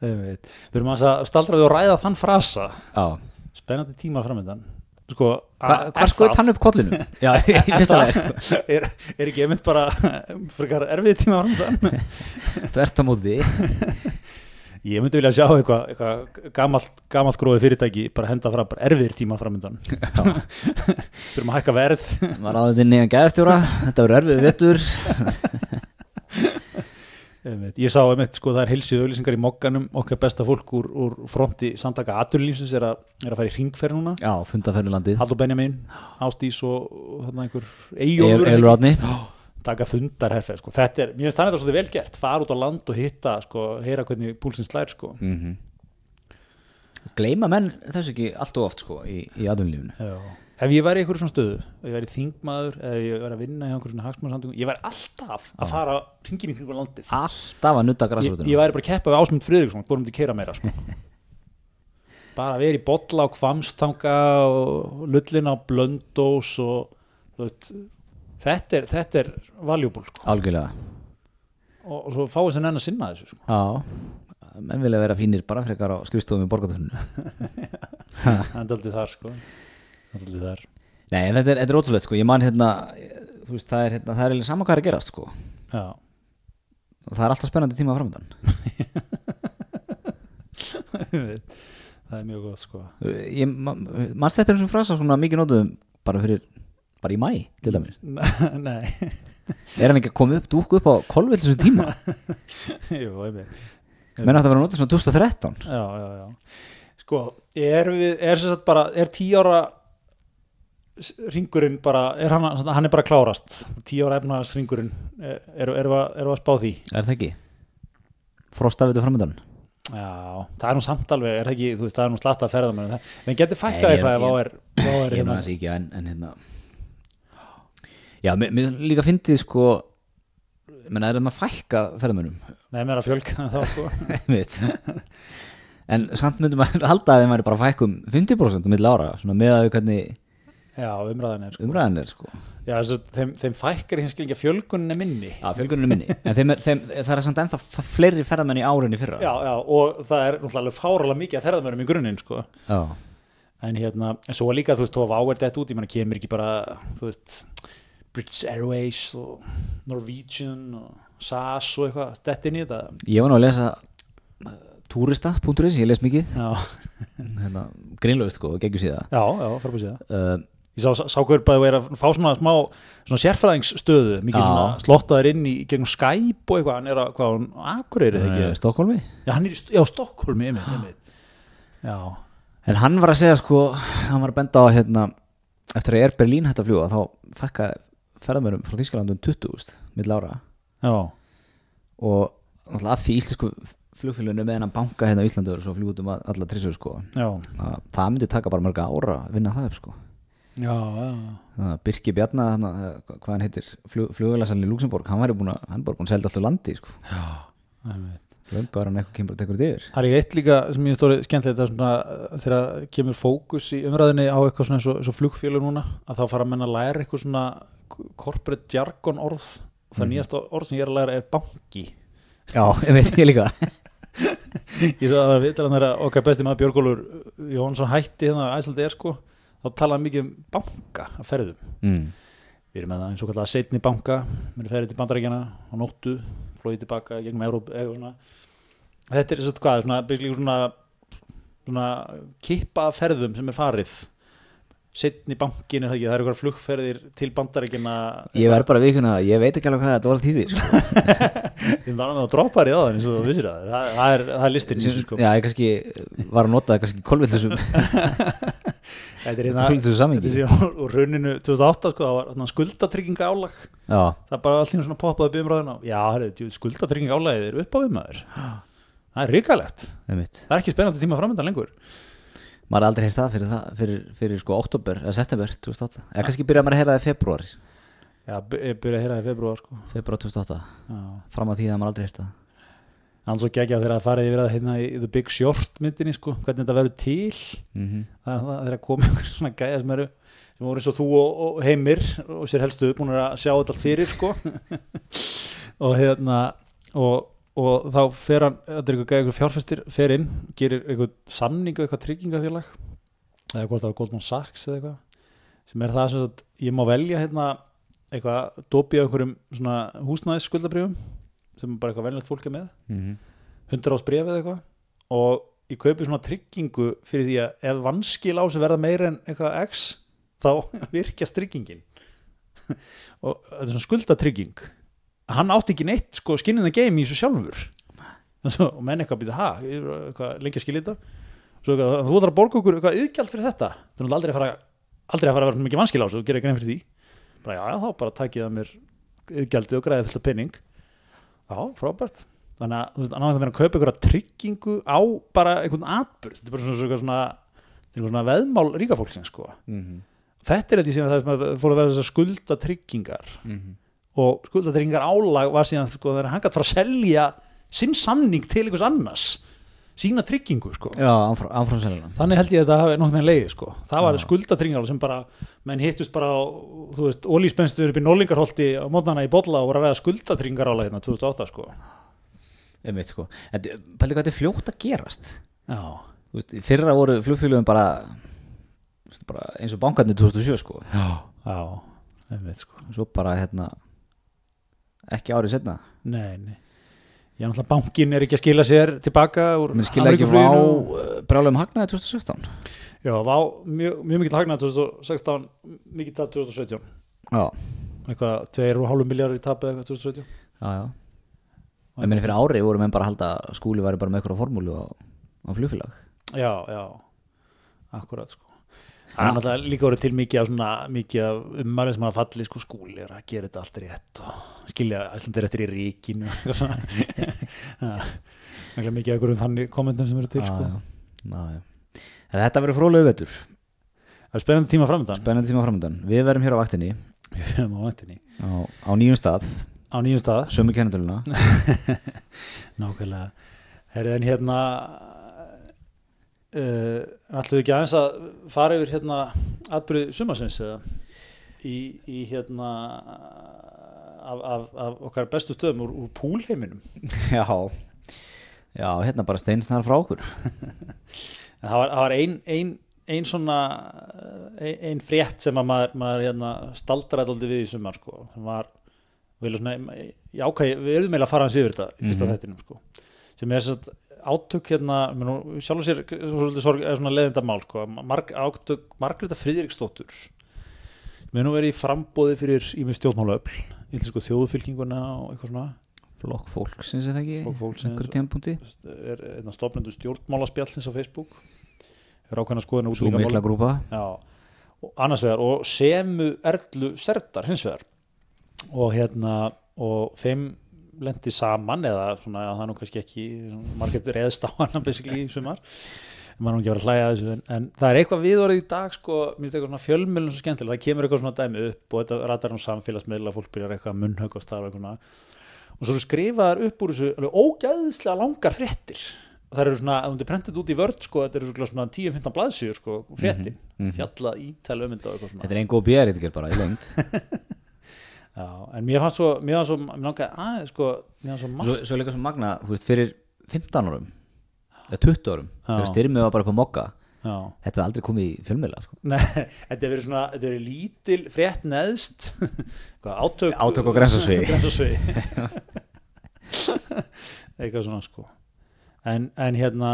Við erum að staldra við að ræða þann frasa. Já, spennandi tíma framöndan sko, hvað skoði það? tann upp kollinu? Já, í fyrsta leir er, er ekki einmitt bara frekar erfið tíma framöndan Þvert á móti. Ég myndi vilja sjá eitthvað eitthva gamalt, gamalt gróði fyrirtæki bara henda fram, bara erfiðir tíma framöndan þurfum að hækka verð. Var aðeins inn í að gæðastjóra. Þetta verður erfið vettur. Ég sá einmitt, sko, það er heilsið auðlýsingar í mokkanum, okkar besta fólk úr, úr fronti samtaka aturlífsins er, að- er að fara í ringferð núna. Já, fundaferðu landið Halló Benjamin, Ástís og, og þarna einhver Eyjólfur Elur Átni taka fundarherferð, sko, þetta er, mér finnst það þetta svolítið vel gert, fara út á land og hitta, sko, heyra hvernig púlsinn slær, sko. Mm Gleyma menn þessu ekki allt og oft sko í, í aðunlífinu Já. Ef ég væri í einhverju svona stöðu, ef ég væri þingmaður eða ég væri að vinna í einhverju svona hagsmannsamtökum ég væri alltaf að fara hringin í kringu landið Alltaf að nutta ég, græsrútuna ég væri bara að keppa við Ásmund Friðriksson hvort myndi keira meira sko. bara að vera í bolla á kvamstanga og lullin á blöndós og þú veit, þetta er, þetta er valjúból sko. Algjörlega og, og svo fáið sem enn að sinna þessu sko. Já, menn vilja vera fínir bara frekar á skrifstofum í borgatöfninu það er aldrei þar sko. Nei, en þetta er, þetta er ótrúlega sko, ég man hérna þú veist, það er, hérna, það er eiginlega sama hvað er að gerast sko. Já, og það er alltaf spennandi tíma framöndan það er mjög gott sko. Ég, ma, manst þetta er eins og frasa svona mikið nótuðum bara fyrir, bara í mæ til dæmis? Nei. Er hann ekki að koma upp, dúku upp á kolvill þessu tíma? Jú, einmitt. menn átti að vera nótuð svona 2013 já, já, já. Sko, er við, er sem sagt bara er tíu ára ringurinn bara, er hann, hann er bara klárast. Tíu ára efnaðast ringurinn er, er, er, er, er að spá því. Er það ekki? Frostafitu framöndan já, það er nú samt alveg, er það ekki þú veist, það er nú slatta að ferða með það, en getur fækkað ég- eitthvað ef ég- er, er Ég hérna, maður þessi ekki en, en hérna. Já, mér, mér líka fyndið sko menn er það maður fækka ferðamönnum? Nei, mér er að fjölga þá sko. En samt myndum maður halda að þeim væri bara fækkum 50% á milli ára, svona með að við hvernig já, umræðan er sko. Umræðan er sko. Já, þess að þeim, þeim fækkar hins skilja fjölgunin er minni. Já, fjölgunin er minni. En þeim, er- þeim, það er samt ennþá fleiri ferðamenn í árinni fyrra. Já, já, og það er náttúrulega fáralega mikið að ferðamönnum í grunninn sko. Já. en hérna, en svo líka þú veist, þú hafa áverð þetta út, ég menna kemur ekki bara þú veist, British Airways og Norwegian og SAS og eitthvað, þetta inn í þetta. Ég var nú að lesa uh, turista.is, ég les mikið. Já, hérna, grínlaust sko, geggjur síða já, já, frábæð sér uh, ég sá, sá hver bara að að fá svona smá svona sérfræðingsstöðu, mikið svona slottaður inn í gegnum Skype og eitthvað, hann er að, hvað, hann, Akureyri þegar uh, ekki, Stokkólmi já, hann er í, já, Stokkólmi, einmitt, einmitt, já, En hann var að segja sko, hann var að benda á hérna, eftir að Air Berlin hætti að fljúa þá fækka ferðamörum frá Þýskalandum 20.000 mill ára. Já, og náttúrulega að því íslensku flugfélunum með hennan banka hérna á Íslandu og svo um all- alla trissur sko já, að það myndi taka bara mörga ára að vinna það upp sko já, já, Birki Bjarna, hana, hvað hann heitir flug, flugvélasalinn í Luxemburg, hann væri búin að hann er að selja alltaf landi sko. Já, löngu ára en eitthvað kemur að tekur þetta yfir. Það er ekki eitt líka sem ég stóri skemmtilegt er þegar kemur fókus í umræðinni á eitthvað svona eins og, flugfélug núna að þá fara að menna að læra eitthvað svona corporate jargon orð. Og það Mhm. nýjasta orð sem ég er að læra er banki. Já, ég veit ég líka. Ég svo að það við þegar okkar besti maður Björgólfur Jónsson hætti hérna er sko þá talaði mikið um banka að ferðum. Mm. við erum með það eins og kallega setni banka við erum ferðið til bandarækjana á nóttu flóið tilbaka gegnum Európ eða svona. Þetta er svona hvað svona, svona, svona kippa af ferðum sem er farið. Setni bankin er það ekki, það eru eitthvað flugferðir til bandarækjana Ég verð bara vikuna ég veit ekki alveg hvað þetta var þýðir. Ég er að droppa þér í það eins og þú vissir það. Það, er, það er listin sko. Já, ég kannski var að nota það kannski kolvillisum þetta er hérna úr rauninu 2008 sko, það var þarna skuldatrygginga álag Já, það bara allir svona poppaði byrjumræðina já, herri, skuldatrygginga álagið er upp á viðmaður það er ríkalegt það er ekki spennandi tíma framöndan lengur. Maður aldrei heyrt það fyrir, það, fyrir, fyrir sko oktober eða september 2008 Eða kannski byrja maður að heyra það í februar já, by- ég byrja að heyra það í februar sko. Februar 2008 Já. Fram að því að maður aldrei heyrt það hann svo geggja þegar það farið yfir að hérna í The Big Short myndinni sko, hvernig þetta verður til. Mm það er það þegar að koma einhver svona gæja sem eru sem voru eins og þú og, og heimir og sér helstu búin að sjá þetta allt fyrir sko. Og hérna og, og þá fer hann þetta er einhver gæja, einhver fjárfestir fer inn, gerir einhver samning og eitthvað tryggingafélag eða hvort það var Goldman Sachs eða eitthvað sem er það sem ég má velja hérna eitthvað dopi á einhverjum svona húsnæðis skuldabrifum sem bara eitthvað venlegt fólk er með. Mhm. 100 ás bref eða eitthvað. Og ég kaupi svona tryggingu fyrir því að ef vanskil á sig verða meira en eitthvað x þá virkjast tryggingin. Og þetta er svona skuldatrygging. Hann átti ekki neitt sko skinnin það game í þessu sjálfur. Svo, og menn eitthvað býta ha, ég að þetta? Svo eitthvað, þú ætlar að borga okkur eitthvað yðgjald fyrir þetta? Þú er aldrei að fara aldrei að fara að vera mikið vanskil á þessu, þú gerir grein fyrir því. Bara já, já, þá bara takið það mér yðgjaldi og græði fullt af penning já, frábært þannig að þú veist, að vera að kaupa einhverja tryggingu á bara einhvern atbyrð þetta er bara svona, svona, svona, er svona veðmál ríka fólksins sko. Mhm. þetta er þetta sem það fór að vera þessar skuldatryggingar Mhm. og skuldatryggingar álag var síðan sko, þegar hann gætt fara að selja sinn samning til einhvers annars sína tryggingu sko. Já, áfram selja þannig held ég að þetta hafi nokkuð með leiði sko. það var skuldatryggingar sem bara menn hittust bara á, þú veist, ólíspennstur upp í Nólingarholti á mótnana í Bolla og voru að ræða skuldatryggingar álag hérna 2008 sko. Einmitt, sko. En pældi hvað þetta er fljótt að gerast já, Þú veist, fyrra voru flugfélugum bara, bara eins og bankarnir 2007 sko. já, já einmitt, sko. svo bara hérna ekki árið setna nei, nei ég er náttúrulega bankin er ekki að skila sér tilbaka úr menn skilja ekki frá uh, brjálum hagnaði 2016 já, vá, mjög, mjög mikið hagnað 2016, mikið tap 2017 já, eitthvað 2,5 miljardar í tap eða eitthvað 2017 já, já. En menn fyrir ári voru menn bara að halda skúli væri bara með eitthvað formúlu á, á flugfélag. Já, já, akkurat sko Það er náttúrulega líka voru til mikið af svona mikið af ummarinn sem hafa fallið sko skúli er að gera þetta allt rétt og skilja æslandir eftir í ríkinu. Eitthvað svona. Já, Mikið af einhverjum þannig kommentum sem eru til sko. já, já, já. En þetta verður fróðlegu vetur. Það er spennandi tíma framöndan spennandi tíma framöndan við verðum hér á vaktinni. Við erum á væntinni á, á nýjum stað. Á nýjum stað. Sömu kennitöluna. Nákvæmlega. Herrið en hérna uh, ætlum við ekki aðeins að fara yfir hérna atbyrði sumarsins eða? Í, í hérna af, af, af okkar bestu stöðum úr, úr púlheiminum. Já. Já, hérna bara steinsnar frá okkur. En það var, það var ein, ein, ein svona ein, ein frétt sem að maður, maður hérna, staldraði aldrei við í sumar sko, sem var við, svona, já, okay, við erum meila að fara hans yfir þetta í fyrsta Mhm. þettinum sko, sem er satt, átök hérna sjálf og sér svona leðinda mál sko, Marg, átök Margreta Friðriksdóttur við nú verið í frambóði fyrir ímið stjórnmálaöfl sko þjóðufylkinguna og eitthvað svona. Flokk fólksins eða ekki? Einhverjum tímapunkti? er einna stofnendur stjórnmálaspjallsins á Facebook. Er ákveðna skoðan svo mikla grúpa. Annars vegar og Semu Erlu Serdar hins vegar. Og hérna og þeim lendi saman eða svona að það er nú kannski ekki margir reðst á basically í sumar. En, en það er eitthvað viðorðið í dag sko, minnst eitthvað svona fjölmjölun svo skemmtilega, það kemur eitthvað svona dæmi upp og þetta ratar nú samfélagsmiðla fólk byrjar eitthvað að munnhögg og svo skrifaðar upp úr þessu alveg ógæðislega langar fréttir. Það eru svona, ef þú er prentið út í vörd sko, þetta eru svona 10-15 blaðsjur sko, fréttin, mhm. fjalla ítælu um þetta þetta er einn góð björið bara í lengt Já, en mér fannst svo, mér fannst svo, mér langaði aðeins sko, mér fannst svo margt svo, svo líka svo magna, þú veist, fyrir 15 árum eða 20 árum, Já. þegar styrmið var bara upp á mokka Já, þetta er aldrei komið í fjölmiðla sko. nei, þetta er verið svona, þetta er verið lítil frétt neðst, hvað, átök Átök á grensásvegi. grensásvegi. eitthvað svona sko en, en hérna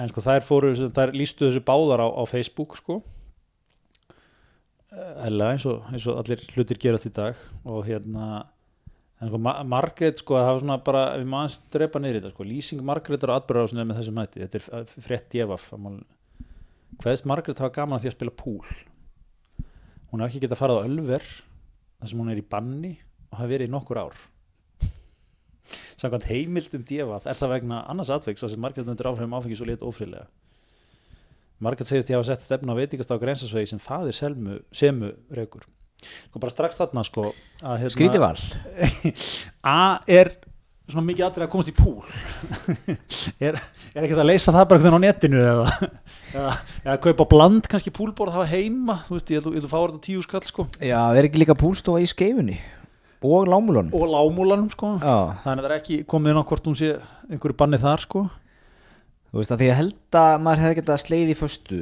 en sko þær fóru, þær lístu þessu báðar á, á Facebook sko hella eins og, eins og allir hlutir gerast í dag og hérna sko Ma- Margrét sko það var svona bara við maður drepa niður í þetta sko lýsing Margrétar og atbyrður á með þessum hætti. Þetta er f- frétt djefaf hvaðist Margrét hafa gaman að því að spila púl. Hún hefði ekki getað farið á Ölver þar sem hún er í banni og hafi verið í nokkur ár. Samkvæmt heimild um djefaf er það vegna annars atvegs að Margrét undir áhrifum áfengis og lit ófriðlega Margrét segist ég hafa sett stefna á veitingast á grensasvegi sem faðir selmu, semu rekur. Sko bara strax þarna sko að, hérna, skrítið val. A er svona mikið aðrið að komast í púl er, er ekki að leysa það bara veginn á netinu eða, eða, eða kaupa bland kannski púlborð hafa heima? Þú veist, ég þú fáir þetta tíu skall sko. Já, er ekki líka púlstofa í skeifunni? Og lámúlunum og lámúlanum sko. Já, þannig að það er ekki komið inn á hvort hún sé einhverju banni þar sko þú veist að því að held að maður hefði getað sleið í föstu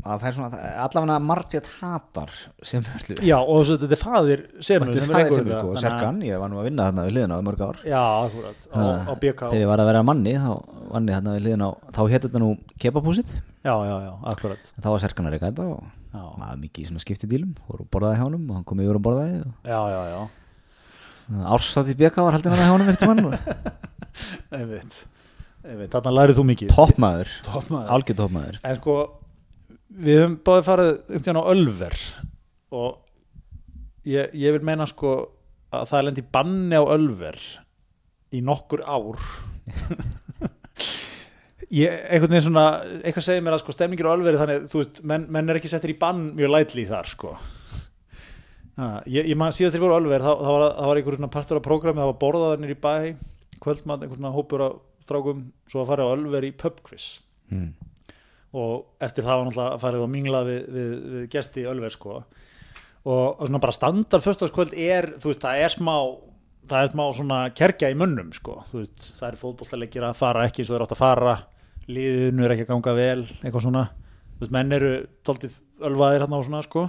að það er svona, allavega Margrét hatar sem öllu já og svo þetta er faðir senu Þetta er það sem sko, Serkan, ég var nú að vinna þarna við hliðina á mörg ár. Já, akkurat, á, á BK Þegar ég var að vera manni, þá vann ég þarna við hliðina á þá hétt þetta nú kebabhúsið. Já, já, já, akkurat. Þá var Serkan að reyka þetta og maður mikið í svona skiptidílum voru að borðaði hjá honum og hann kom yfir að borðaði og já, já, já. Ársátt í BK var haldin að hjá einmitt þarna lærið þú mikið. Toppmaður, algjör toppmaður. En sko, við höfum báðið farið einhvern veginn á Ölver og ég, ég vil meina sko að það er lendi banni á Ölver í nokkur ár. Ég, einhvern veginn svona eitthvað segir mér að sko stemningir á Ölveri þannig, þú veist, menn, menn er ekki settir í bann mjög lætli þar sko. Ha, ég, ég man síðast þegar ég voru á Ölver þá, þá var, var einhver svona partur af prógrami það var borðaðarnir í bæ kvöldmann, einhver svona hópur af strákum svo að fara á Ölver í pubquiz mm. og eftir það var náttúrulega farið og minglað við, við, við gesti í Ölver sko. Og, og svona bara standard föstaskvöld er, þú veist, það er smá það er smá svona kerkja í munnum sko, þú veist, það er fótbollaleggir að fara ekki eins og þeir átt að fara liðinu er ekki að ganga vel, eitthvað svona. Þú veist, menn eru tóltið ölvaðir hérna og svona sko.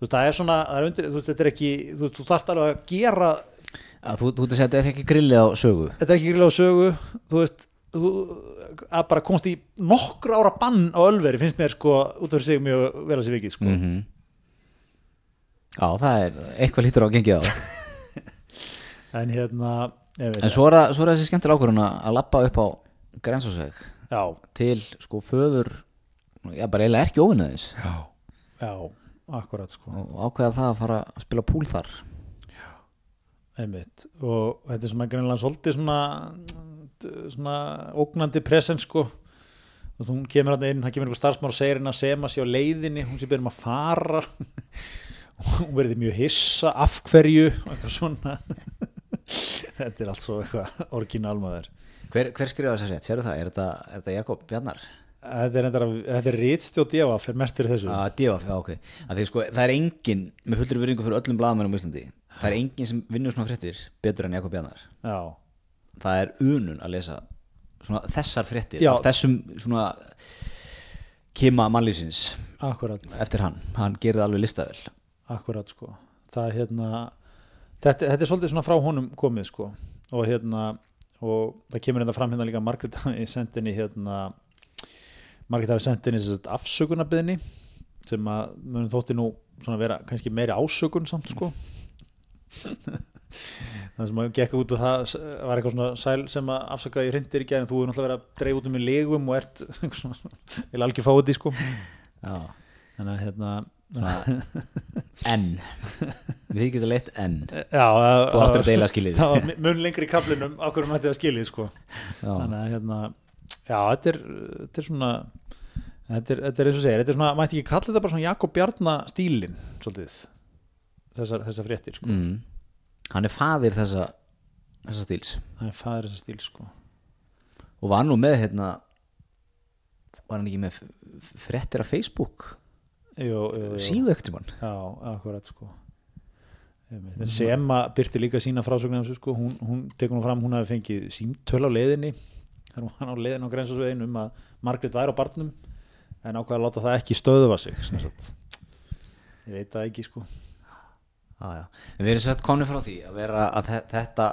Þú veist, það er svona, það er undir, þú veist, þetta er ekki þú þú þarft alveg að gera að Þú, þú ert að segja að þetta er ekki grillið á sögu. Þetta er ekki gríðlega sögu. Þú veist þú, að bara komast í nokkur ára bann á Ölveri finnst mér sko út af sig mjög vel að sér vikið sko. mm Já, það er eitthvað lítur á að gengið á en hérna ég veit En svo er, það, svo er þessi skemmtilega ákvörðun að að lappa upp á grensásveg. Já, til sko föður já, bara eiginlega ekki óvinnaðins já, já, akkurat sko. Og ákveða það að fara að spila púl þar einmitt. Og þetta er svona greinlega svolítið svona svona ógnandi presens sko. Þú veist, hún kemur hann inn, það kemur einhver starfsmár og segir henni að sema sér á leiðinni, hún sé byrjum að fara. Og hún verði mjög hissa af hverju? Og eitthvað svona. Þetta er allt svo eitthvað orginalmaður Hver, hver skrifa þess að rétt, sérðu það? Er þetta Jakob Bjarnar? Þetta er, að- þetta er rítstjóð djefa fyrir mert fyrir þessu. Að djóf, já ok. Að því sko, það er engin, með fullri virðingu fyrir öllum blaðmennum á Íslandi, það er engin sem vinnur svona fréttir betur en Jakob Bjarnar já, það er unun að lesa svona þessar fréttir þessum svona kima mannlýsins eftir hann, hann það alveg listavel. Akkurat sko. Það hérna þetta, þetta er svolítið svona frá honum komið sko. Og hérna og það kemur hérna fram hérna líka Margrét hafi sendinni hérna Margrét hafi sendinni afsökunarbyðni sem að munum þótti nú svona vera kannski meiri ásökun samt sko. Það sem að gekk út og það var eitthvað svona sæl sem að afsaka í hrindir í gæðin þú er náttúrulega verið að dreif út um í legum og ert vil algjör fá þetta sko. Já, þannig að hérna svona N. Við getum leitt N. Já, það- þú áttur að deila skilið. Það var mun lengri í kaplinum á hverju mætti það skilið sko. já, þannig að hérna já, þetta er, þetta er svona þetta er, þetta er eins og segir, þetta er svona mætti ekki kalla þetta bara svona Jakob Bjarna stílin svolítið þessar, þessar fréttir sko. mm. hann er faðir þessa þessa stíls það er fæður þessar stíl sko. og var nú með hérna var hann ekki með fréttir af Facebook jú, jú, jú. síðu ekkert um hann já, akkurat sko. En Sema byrti líka sína frásögn sko. hún, hún tekur nú fram, hún hafi fengið símtöl á leiðinni hún var á leiðin á grensasvegin um að Margrét væri á barnum en ákveða að láta það ekki stöðuva sig ég veit það ekki sko. Já. En við erum sett komni frá því að vera að þe- þetta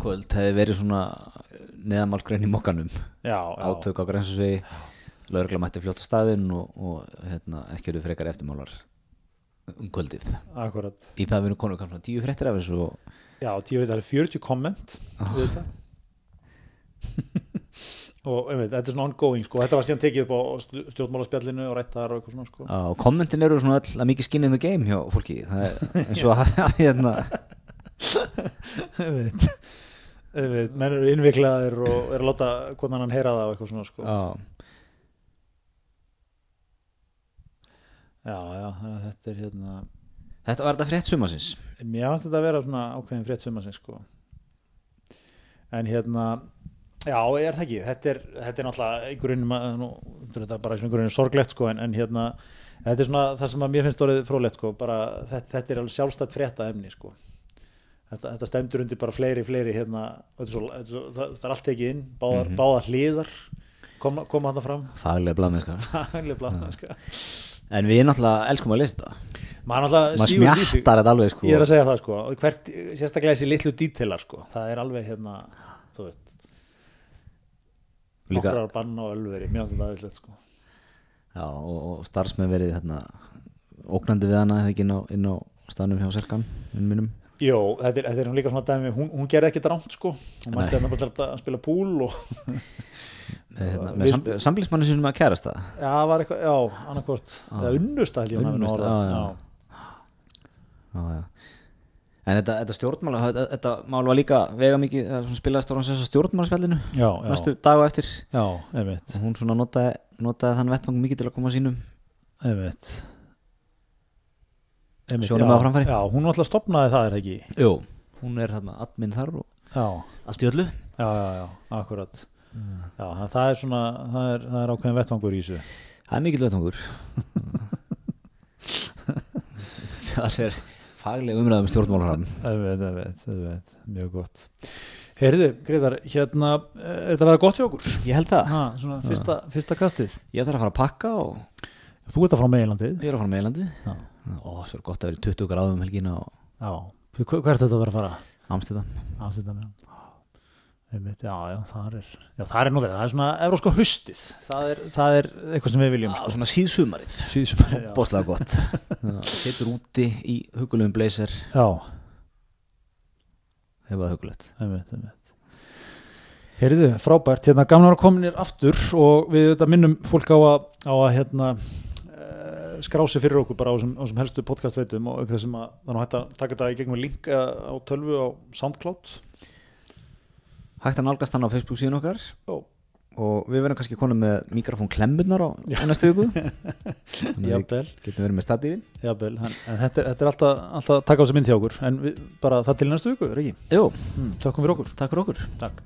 kvöld hefði verið svona neðamálskrein í mokkanum. Já, já, átök á grænsasvegi laurugla mætti fljóta staðinn og, og hérna, ekki eru frekar eftirmálar um kvöldið. Akkurat. Í það við erum konur kannski tíu fréttir af þessu og já, tíu veit, það er 40 komment við þetta og einmitt, þetta er svona ongoing sko. þetta var síðan tekið upp á stjórnmálaspjallinu og rættar og eitthvað svona sko. á, kommentin eru svona öll að mikið skin in the game hjá fólki það er eins og að hérna, einmitt einmitt, menn eru innviklaðir og eru að láta hvernig hann heyra það og eitthvað svona sko. já, já, þannig að þetta er hérna þetta var þetta frétt sumasins mér finnst þetta að vera svona ákveðin frétt sumasins sko. en hérna já, er það ekki, þetta er, þetta er náttúrulega í grunnum, þetta er bara í grunnum sorglegt sko, en, en hérna þetta er svona það sem að mér finnst orðið frólægt sko, bara, þetta, þetta er alveg sjálfstætt frétta efni sko. þetta, þetta stendur undir bara fleiri, fleiri hérna, þetta er svo, þetta er svo, það, það er allt tekið inn báðar, báðar hliðar koma, koma hann fram. Faglega blamennska Fagleg blaðmennska. en við náttúrulega elskum að lista maður maður smjattar þetta alveg sko. Ég er að segja það sko. Hvert, sérstaklega þessi litlu dítilar sko. Það er alveg hérna þú veist, nokkrar bann og ölveri finnst þetta aðeinslegt sko. Já, og, og starfsmenn verið hérna, ógnandi við hana ekki inn á, inn á staðnum hjá Serkan inn minnum Jó, þetta er, þetta er líka svona dæmi, hún, hún gerði ekki drámt sko, hún mætti að náttúrulega að spila púl og með, hérna, með sam, samblísmannu sinum að kærast það já, það var eitthvað, já, annarkvort eða unnusta held ég hún hafi nú Unnusta, orðað. já, já. já, já. En þetta, þetta stjórnmála þetta, þetta mál var líka vega mikið það svona spilaði stóran þess að stjórnmálaspjallinu já, já, næstu dag á eftir. Já, og hún svona notaði, notaði þann vettvang mikið til að koma sínum. Einmitt. Einmitt, Sjónum já, á framfæri. já, hún alltaf stopnaði það er ekki? Jú, hún er hérna admin þar og já, allt í öllu. Já, já, já, akkurat. Já, það- er svona það er, það er ákveðin vettvangur í þessu. Það er mikill vettvangur. Það er faglega umræðum einmitt, mjög gott. Heyrðu, Greiðar, hérna er þetta að vera gott hjá okkur? Ég held það. Ha, svona fyrsta, fyrsta kastið? Ég þarf að fara að pakka og Þú ert að frá meilandið ég er að fara með eilandi Já. Ó, svo er gott að vera í 20 gráðum um helgina og Já, Þú- hver er þetta að vera að fara? Amsterdam. Amsterdam, já Einmitt, já, já, það er Já, það er nú verið, það er svona evróska haustið. Það er, það er eitthvað sem við viljum sko. svona síðsumarið. Síðsum, já, Bóðslega gott. Setur úti í hugulegum blazer. Það hugulegt einmitt, einmitt. Heyrðu, frábært, hérna gamlar kominir aftur og við þetta minnum fólk á að, á að hérna eh, skrá sig fyrir okkur bara á þessum, þessum helstu podcast veitum og auk þess sem að það er hægt að taka þetta í gegnum link eh, á tölvu á Soundcloud Hægt að nálgast hann á Facebook síðan okkar. Jó. Og við verðum kannski konum með mikrofón klemmunar á næstu viku. Þannig að við getum verið með statífin jafnvel en, þetta, er- þetta er alltaf, alltaf að taka á sig mynd hjá okkur. En við, bara það til næstu viku, er ekki? Jú, Mm, tökum fyrir okkur. Takk fyrir okkur. Takk